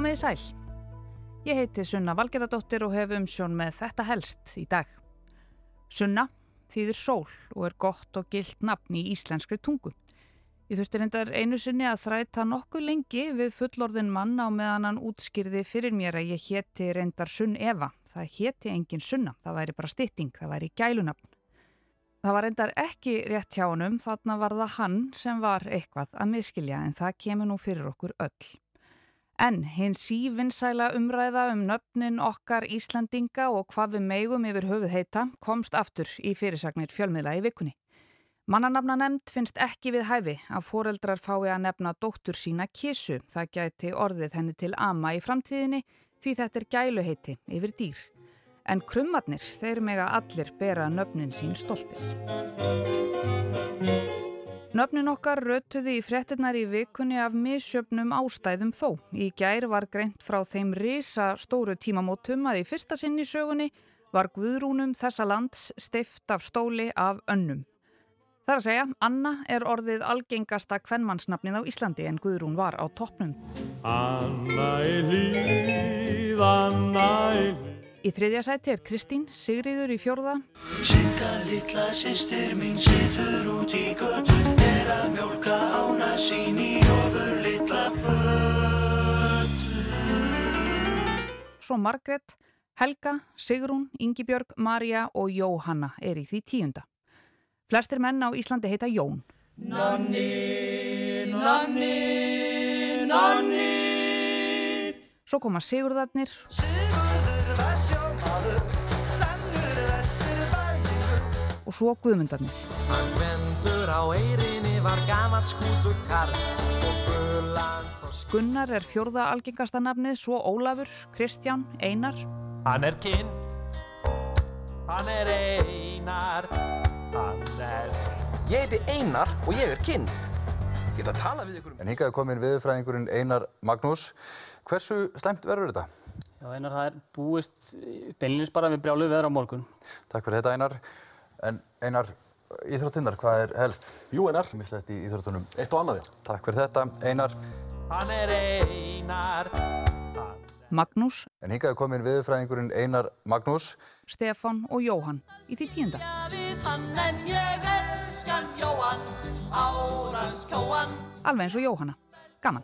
Komið í sæl. Ég heiti Sunna Valgerðardóttir og hef umsjón með þetta helst í dag. Sunna þýðir sól og er gott og gilt nafn í íslenskri tungu. Ég þurfti reyndar einu sinni að þræta nokkuð lengi við fullorðin mann á meðan hann útskýrði fyrir mér að ég hétti reyndar Sunn Eva. Það hétti engin Sunna, það væri bara stytting, það væri gælunafn. Það var reyndar ekki rétt hjá honum, þarna var það hann sem var eitthvað að miskilja en það kemur nú fyrir okkur öll. En hinn sívinnsæla umræða um nöfnin okkar Íslandinga og hvað við meigum yfir höfuð heita komst aftur í fyrirsagnir fjölmiðla í vikunni. Mannanafna nefnd finnst ekki við hæfi að foreldrar fái að nefna dóttur sína kísu. Það gæti orðið henni til ama í framtíðinni því þetta er gæluheiti yfir dýr. En krummatnir, þeir mega allir bera nöfnin sín stoltir. Nöfnin okkar rötuði í frettinnar í vikunni af misjöfnum ástæðum þó. Í gær var greint frá þeim risa stóru tímamótum að í fyrsta sinn í sögunni var Guðrúnum þessa lands steift af stóli af önnum. Það er að segja, Anna er orðið algengasta kvennmannsnafnið á Íslandi en Guðrún var á toppnum. Anna er líð, Anna er líð. Í þriðja sæti er Kristín, Sigriður í fjórða. Sigga litla sýstir mín situr út í götu er að mjölka ána sín í ofur litla fötu. Svo Margret, Helga, Sigrún, Yngibjörg, Marja og Jóhanna er í því tíunda. Flestir menn á Íslandi heita Jón. Nonni, nonni, nonni. Svo koma Sigurðarnir. Sigurður og svo Guðmundarnir. Hann vendur á eirinni var gaman skútu karl og gulan Gunnar er fjörða algengasta nafnið, svo Ólafur, Kristján, Einar. Hann er kinn, hann er Einar, hann er... Ég heiti Einar og ég er kinn. Ég get að tala við ykkur um... En hingaði komin viðfræðingurinn Einar Magnús. Hversu slemt verður þetta? Já, Einar, það er búist beinilins bara við brjálu veðra á morgun. Takk fyrir þetta, Einar. En Einar, íþróttinnar, hvað er helst? Jú, Einar. Mislegt í íþróttunum. Eitt og annað, já. Takk fyrir þetta, Einar. Hann er Einar. Magnús. En hingaði komin viðfræðingurinn Einar Magnús. Stefan og Jóhann í því tíunda. Alveg eins og Jóhanna. Gaman.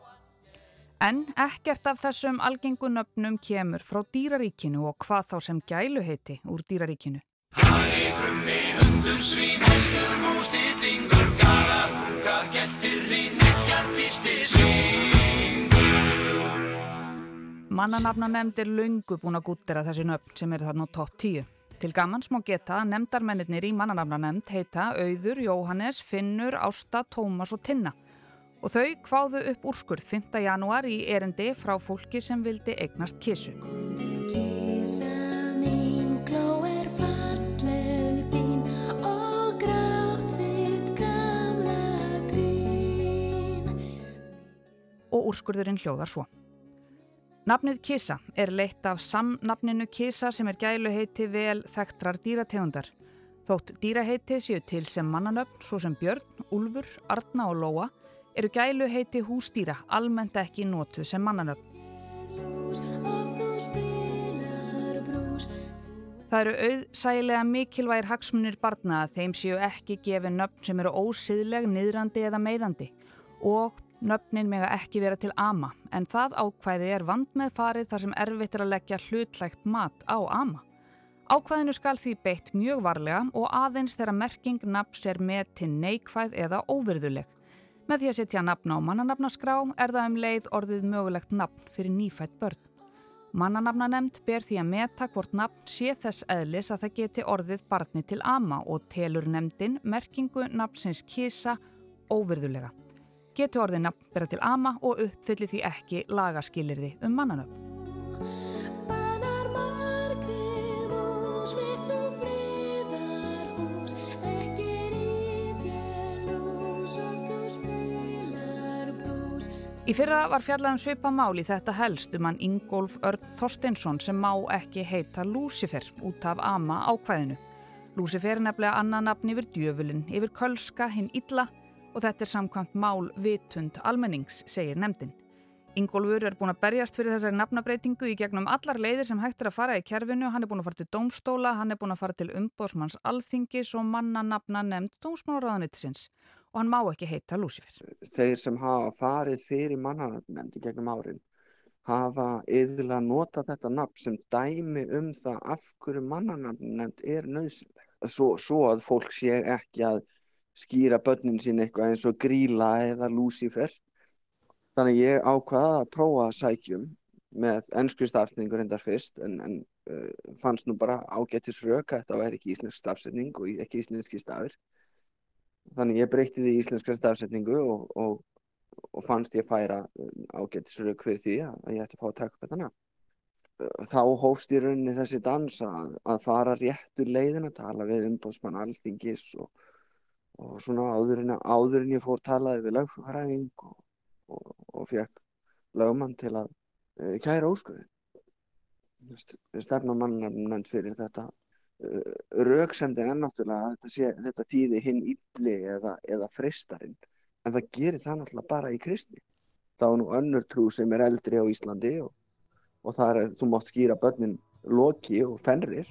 En ekkert af þessum algengunöfnum kemur frá dýraríkinu og hvað þá sem gæluheiti úr dýraríkinu. Hundur, svín, hestur, mús, titlingur, galar, kúkar, geltir, hrín, nekkjar, týsti, syngur. Mannanafna nefndir lungu búin að gúttera þessi nöfn sem eru þarna á topp 10. Til gamans má geta að nefndarmennir í mannanafna nefnd heita Auður, Jóhannes, Finnur, Ásta, Tómas og Tinna og þau kváðu upp úrskurð 5. janúar í erendi frá fólki sem vildi eignast kísu. Og úrskurðurinn hljóðar svo. Nafnið kísa er leitt af samnafninu kísa sem er gæluheiti vel þekktrar dýrategundar. Þótt dýraheiti séu til sem mannanöfn svo sem björn, úlfur, arna og lóa eru gæluheiti hústýra almennt ekki nótu sem mannanöfn. Það eru auðsælega mikilvægir hagsmunir barna að þeim séu ekki gefið nöfn sem eru ósiðleg, niðrandi eða meiðandi og nöfnin mega ekki vera til ama en það ákvæði er vand með farið þar sem erfitt er að leggja hlutlægt mat á ama. Ákvæðinu skal því beitt mjög varlega og aðeins þegar merking nafns er með til neikvæð eða óvirðuleg. Með því að setja nafn á mannanafnaskrá er það um leið orðið mögulegt nafn fyrir nýfætt börn. Mannanafnanemnd ber því að meta hvort nafn sé þess eðlis að það geti orðið barni til ama og telur nemndin merkingu nafnsins kísa óvirðulega. Getur orðið nafn bera til ama og uppfyllir því ekki lagaskilirði um mannanöfn. Í fyrra var fjallan svipa mál í þetta helst um hann Ingólf Örn Þorsteinsson sem má ekki heita Lúsifer út af ama ákvæðinu. Lúsifer er nefnilega annan nafn yfir djöfulin, yfir kölska, hinn illa og þetta er samkvæmt mál vitund almennings, segir nefndin. Ingólfur er búin að berjast fyrir þessari nafnabreitingu í gegnum allar leiðir sem hægt er að fara í kerfinu. Hann er búin að fara til dómstóla, hann er búin að fara til umbóðsmanns alþingis og manna nafna nefnd dómsmálaráðanittisins og hann má ekki heita Lúsífer. Þeir sem hafa farið fyrir mannanafnefnd í gegnum árin hafa yfirlega notað þetta nafn sem dæmi um það af hverju mannanafnefnd er nöðsynleg. Svo, svo að fólk sé ekki að skýra börnin sín eitthvað eins og gríla eða Lúsífer Þannig ég ákvaða að prófa sækjum með ennskri stafsningur endar fyrst en, en uh, fannst nú bara ágættis fröka þetta væri ekki íslensk stafsetning og ekki íslenski stafir. Þannig ég breytti því íslenskra stafsetningu og, og, og fannst ég færa uh, ágættis frök fyrir því að ég ætti að fá að taka upp þetta nafn. Uh, þá hófst í rauninni þessi dans að, að fara réttur leiðin að tala við umbóðsmann alþingis og, og svona áður en, áður en ég fór talaði við lögfræðing og og, og fekk lögmann til að uh, kæra óskurðin. Stefnumannarnönd fyrir þetta. Uh, Röksemdin er náttúrulega þetta, sé, þetta tíði hinn ylli eða, eða fristarinn. En það gerir það náttúrulega bara í kristni. Það er nú önnur trú sem er eldri á Íslandi og, og það er þú mátt skýra börnin Loki og Fenrir.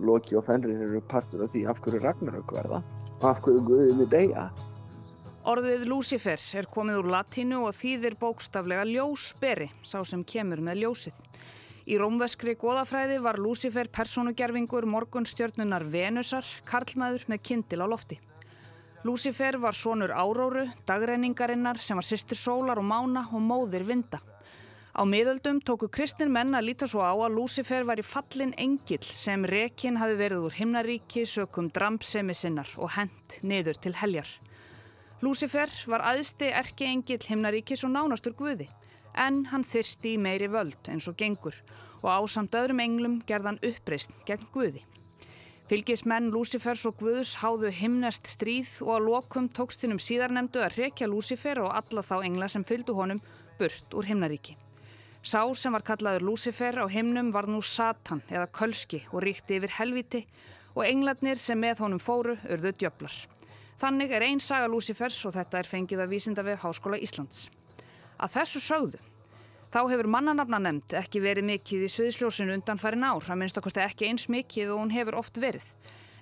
Loki og Fenrir eru partur af því af hverju Ragnarök verða af hverju Guðinni deyja. Orðið Lucifer er komið úr latínu og þýðir bókstaflega ljósberi, sá sem kemur með ljósið. Í rómveskri goðafræði var Lucifer personugerfingur morgunstjörnunar Venusar, karlmaður með kindil á lofti. Lucifer var sonur áróru, dagreiningarinnar sem var sýstur sólar og mána og móðir vinda. Á miðöldum tóku kristin menn að líta svo á að Lucifer var í fallin engil sem rekin hafi verið úr himnaríki sökum dramsemi sinnar og hent niður til heljar. Lúsifer var aðsti erki engill himnaríkis og nánastur Guði en hann þyrsti í meiri völd eins og gengur og ásamt öðrum englum gerðan uppreist gegn Guði. Fylgismenn Lúsifers og Guðs háðu himnest stríð og að lokum tókstinum síðarnemdu að rekja Lúsifer og alla þá engla sem fylgdu honum burt úr himnaríki. Sá sem var kallaður Lúsifer á himnum var nú Satan eða Kölski og ríkti yfir helviti og englarnir sem með honum fóru urðu djöflar. Þannig er einn saga Lucifers og þetta er fengið að vísinda við Háskóla Íslands. Að þessu sögðu, þá hefur mannanafna nefnd ekki verið mikið í sviðsljósinu undan farin ár, að minnst okkosti ekki eins mikið og hún hefur oft verið.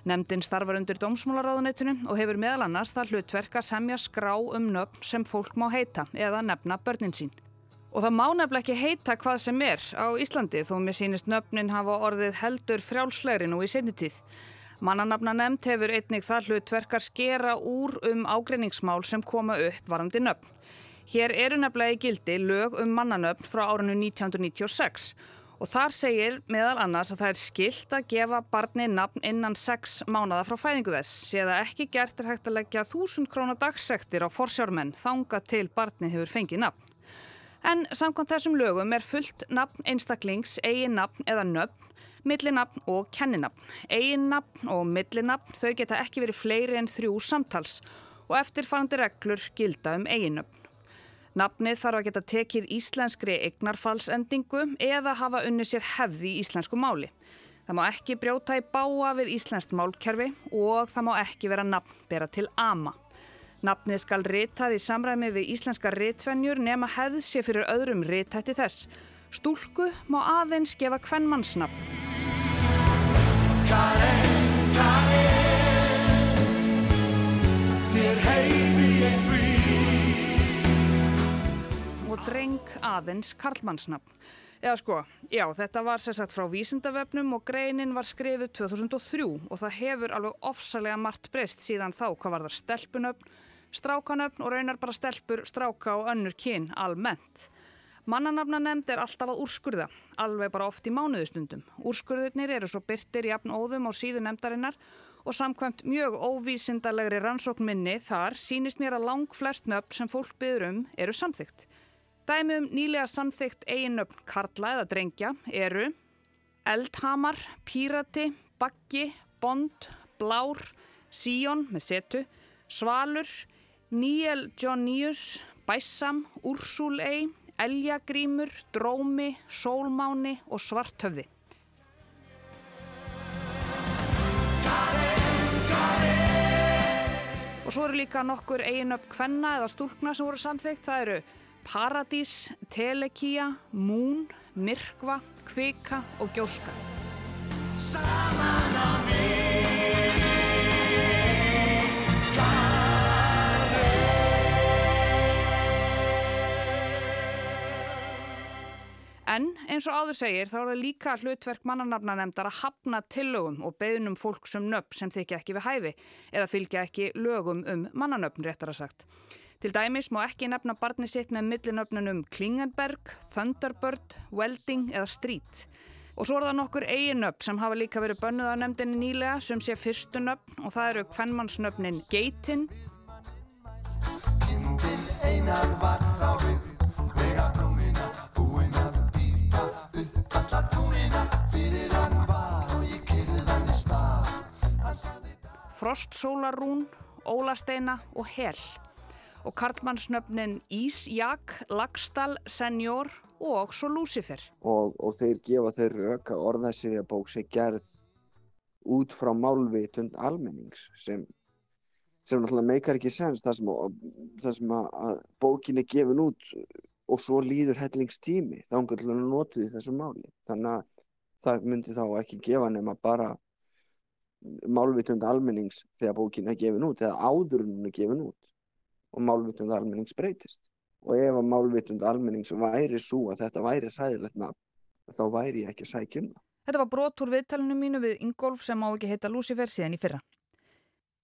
Nemndin starfar undir dómsmólaráðunetinu og hefur meðal annars það hlutverk að semja skrá um nöfn sem fólk má heita eða nefna börnin sín. Og það má nefnileg ekki heita hvað sem er á Íslandi þó mér sínist nöfnin hafa orðið heldur frjálslegri nú í setnitíð. Mannanafna nefnd hefur einnig það hlutverkar skera úr um ágreiningsmál sem koma upp varandi nöfn. Hér eru nefnilega í gildi lög um mannanöfn frá árinu 1996 og þar segir meðal annars að það er skilt að gefa barni nafn innan 6 mánada frá fæðingu þess. Séða ekki gert er hægt að leggja 1000 krónar dagsektir á forsjármenn þanga til barni hefur fengið nafn. En samkvæmt þessum lögum er fullt nafn einstaklings, eigin nafn eða nöfn millinafn og kenninafn. Eiginnafn og millinafn þau geta ekki verið fleiri en þrjú samtals og eftirfarandi reglur gilda um eiginnöfn. Nafnið þarf að geta tekið íslenskri eignarfallsendingu eða hafa unni sér hefði í íslensku máli. Það má ekki brjóta í báa við íslenskt málkerfi og það má ekki vera nafn bera til ama. Nafnið skal ritað í samræmi við íslenska ritvenjur nema hefð sé fyrir öðrum ritætti þess. Stúlku má aðeins gefa hvern mannsnafn. Karen, Karen Þér heiði ég frí Og dreng aðeins Karlmannsnafn Eða sko, já, þetta var sérsagt frá vísindavefnum og greinin var skrifið 2003 og það hefur alveg ofsalega margt breyst síðan þá hvað var það stelpunöfn, strákanöfn og raunar bara stelpur, stráka og önnur kyn almennt. Mannanafna nefnd er alltaf að úrskurða, alveg bara oft í mánuðustundum. Úrskurðurnir eru svo byrtir jafn óðum á síðu nefndarinnar og samkvæmt mjög óvísindalegri rannsóknminni þar sínist mér að lang flest nöfn sem fólk byður um eru samþygt. Dæmum nýlega samþygt eigin nöfn Karla eða Drengja eru Eldhamar, Pírati, Baggi, Bond, Blár, Síón með setu, Svalur, Níel Jóníus, Bæssam, Úrsúlei, Eljagrímur, Drómi, Sólmáni og Svarthöfði. Og svo eru líka nokkur eiginöpp kvenna eða stúlkna sem voru samþygt. Það eru Paradís, Telekía, Moon, Myrkva, Kvika og Gjóska. En eins og áður segir þá er það líka hlutverk mannanafnanemndar að hafna tillögum og beðnum fólksum nöfn sem þykja ekki við hæfi eða fylgja ekki lögum um mannanöfn réttar að sagt. Til dæmis má ekki nefna barni sitt með millinöfnunum Klingenberg, Thunderbird, Welding eða Street. Og svo er það nokkur eiginöfn sem hafa líka verið bönnuð á nefndinni nýlega sem sé fyrstu nöfn og það eru kvennmannsnöfnin Geitin. Frostsólarún, Ólasteina og Hel og karlmannsnöfnin Ísjak, Lagstall, Senjór og svo Lúsifer. Og, og þeir gefa þeir rauk að orðasíða bók sé gerð út frá málvitund almennings sem, sem náttúrulega meikar ekki sens þar sem, þar sem að, að bókin er gefin út og svo líður hellingstími þá að nota því þessu máli. Þannig að það myndi þá ekki gefa nema bara málvitund almennings þegar bókin er gefin út eða áður hún er gefin út og málvitund almennings breytist og ef að málvitund almennings væri svo að þetta væri hræðilegt nafn þá væri ég ekki að sækja um það. Þetta var brot úr viðtalinu mínu við Ingolf sem má ekki heita Lucifer síðan í fyrra.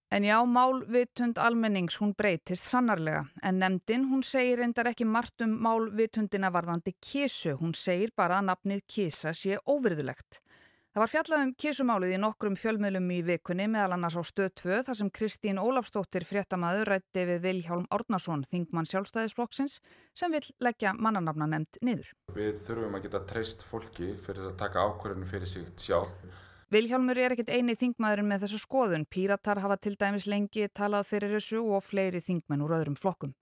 En já, málvitund almennings hún breytist sannarlega en nefndin hún segir endar ekki margt um málvitundina varðandi kísu, hún segir bara að nafnið kísa sé óvirðulegt. Það var fjallað um kísumálið í nokkrum fjölmiðlum í vikunni meðal annars á stöð 2 þar sem Kristín Ólafstóttir fréttamaður rætti við Viljálm Árnason, þingmann sjálfstæðisflokksins, sem vil leggja mannanafna nefnd niður. Við þurfum að geta treyst fólki fyrir að taka ákvörðinu fyrir sig sjálf. Viljálmur er ekkit eini þingmaðurinn með þessu skoðun. Píratar hafa til dæmis lengi talað fyrir þessu og fleiri þingmenn úr öðrum flokkum.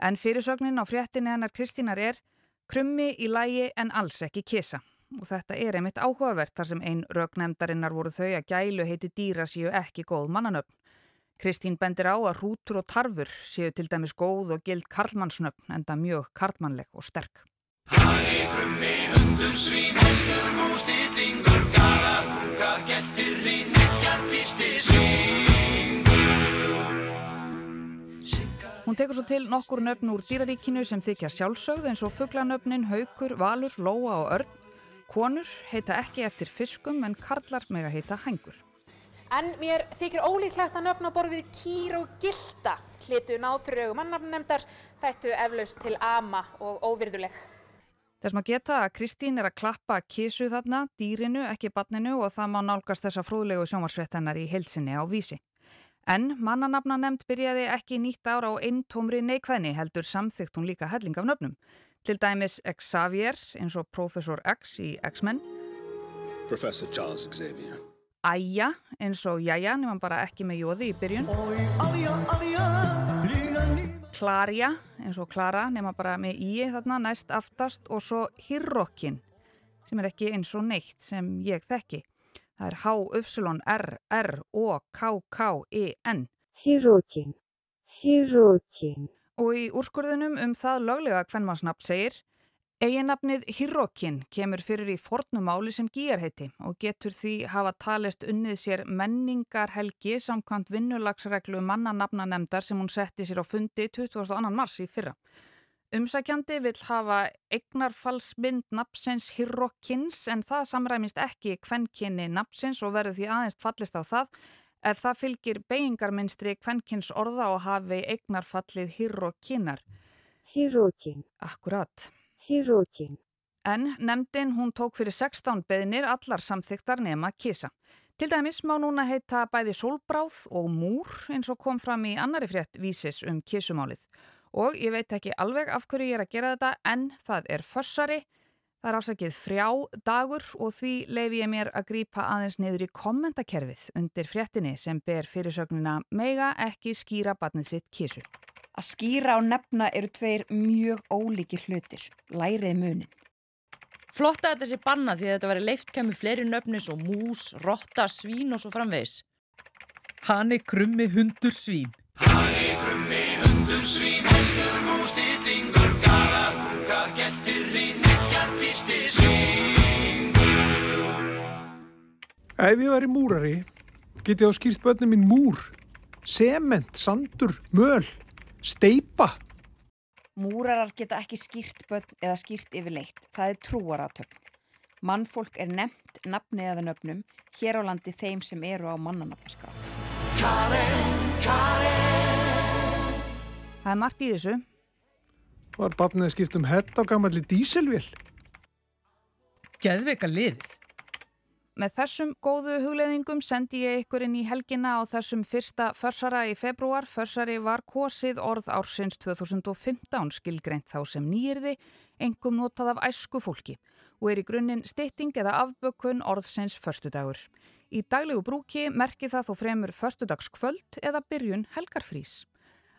En fyrirsögnin á fréttinni hennar Kristínar er krummi í lægi en alls ekki kisa og þetta er einmitt áhugavert þar sem einn rögnemdarinnar voru þau að gælu heiti dýra séu ekki góð mannanöfn. Kristín bendir á að hrútur og tarfur séu til dæmis góð og gild karlmannsnöfn enda mjög karlmannleg og sterk. Hagi, krummi, hundur, svín, hestur, mús, stillingur, galar, kúkar, geltir, hrín, nekkjartisti, svingur. Hún tekur svo til nokkur nöfn úr dýraríkinu sem þykja sjálfsögð eins og fugglanöfnin, haukur, valur, lóa og örn Konur heita ekki eftir fiskum en karlar meg að heita hængur. En mér þykir ólíklegt að nöfna borfið kýr og gilda hlitu augum mannafnemndar þættu eflaust til ama og óvirðuleg. Þess maður geta að Kristín er að klappa kísu þarna, dýrinu, ekki barninu og það má nálgast þessa frúðlegu sjómarsvettennar í heilsinni á vísi. En mannanafna nefnd byrjaði ekki nýtt ára á einn tómri neikvæðni heldur samþygt hún líka helling af nöfnum. Til dæmis Xavier eins og Professor X í X-Men. Professor Charles Xavier. Æja eins og Jæja nema bara ekki með jóði í byrjun. Klarja eins og Klara nema bara með í þarna næst aftast og svo Hirrokin sem er ekki eins og neitt sem ég þekki. Það er H-Y-R-R-O-K-K-E-N. Hirrokin. Hirrokin. Og í úrskurðunum um það löglega kvennmannsnafn segir Eginafnið Hirrokin kemur fyrir í fornumáli sem gýjarheiti og getur því hafa talist unnið sér menningarhelgi samkvæmt vinnulagsreglu mannanafnanemdar sem hún setti sér á fundi 22. mars í fyrra. Umsækjandi vil hafa eignarfallsmynd napsins Hirrokins en það samræmist ekki kvennkynni napsins og verður því aðeins fallist á það ef það fylgir beigingarminstri kvennkins orða og hafi eignarfallið hýrrokinar. Hýrrokin. Akkurat. Hýrrokin. En nefndin hún tók fyrir 16 beðinir allar samþyktar nema kisa. Til dæmis má núna heita bæði solbráð og múr eins og kom fram í annari frétt vísis um kisumálið. Og ég veit ekki alveg af hverju ég er að gera þetta en það er fössari Það er ásakið frjá dagur og því leifi ég mér að grýpa aðeins niður í kommentakerfið undir fréttinni sem ber fyrirsögnuna mega ekki skýra batnið sitt kísu. Að skýra og nefna eru tveir mjög ólíkir hlutir. Lærið munin. Flotta að þetta sé banna því að þetta veri leift kemur fleiri nöfnis og mús, rotta, svín og svo framvegis. Hanni krummi hundur svín. Hanni krummi hundur svín, hestur mús, Kristi syngur Ef ég væri múrari geti ég á skýrt börnum mín múr sement, sandur, möl steipa Múrarar geta ekki skýrt börn eða skýrt yfirleitt, það er trúaratöfn Mannfólk er nefnt nafni eða nöfnum hér á landi þeim sem eru á mannanafnaskrá. Karen, Karen Það er margt í þessu. Var bafnið skiptum hett á gammalli díselvél Geðveika liðið. Með þessum góðu hugleðingum sendi ég ykkur inn í helgina á þessum fyrsta försara í februar. Försari var kosið orð ársins 2015 skilgreint þá sem nýjirði, engum notað af æsku fólki og er í grunninn stytting eða afbökun orðsins förstudagur. Í daglegu brúki merki það þó fremur förstudagskvöld eða byrjun helgarfrís.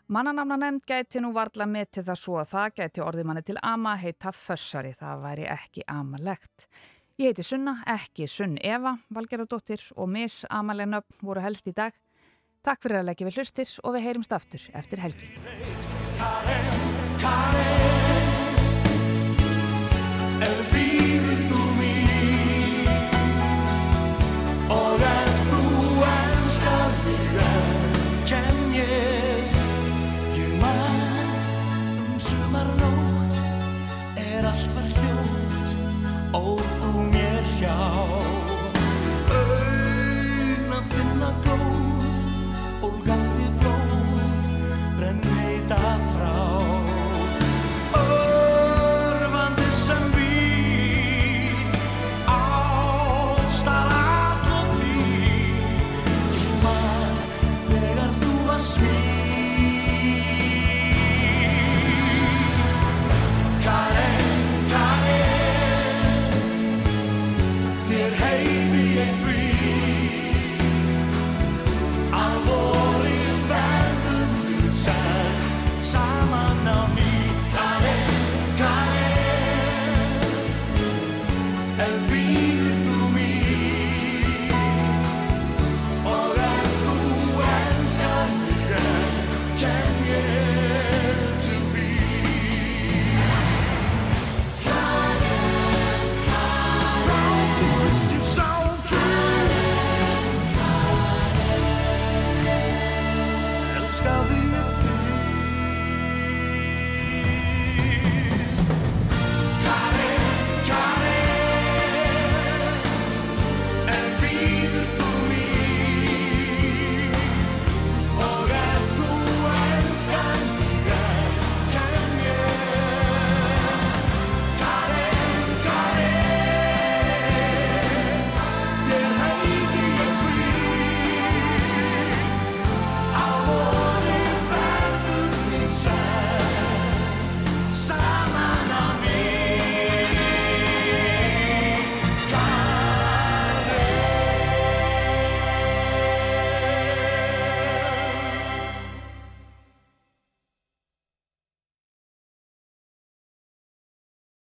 Mannanamna nefnd gæti nú varla með til það svo að það gæti orðið manni til ama heita fössari, það væri ekki amalegt. Ég heiti Sunna, ekki Sunn Eva, Valgerðardóttir og Miss Amaleg Nöfn voru helst í dag. Takk fyrir að leggja við hlustir og við heyrumst aftur eftir helgi.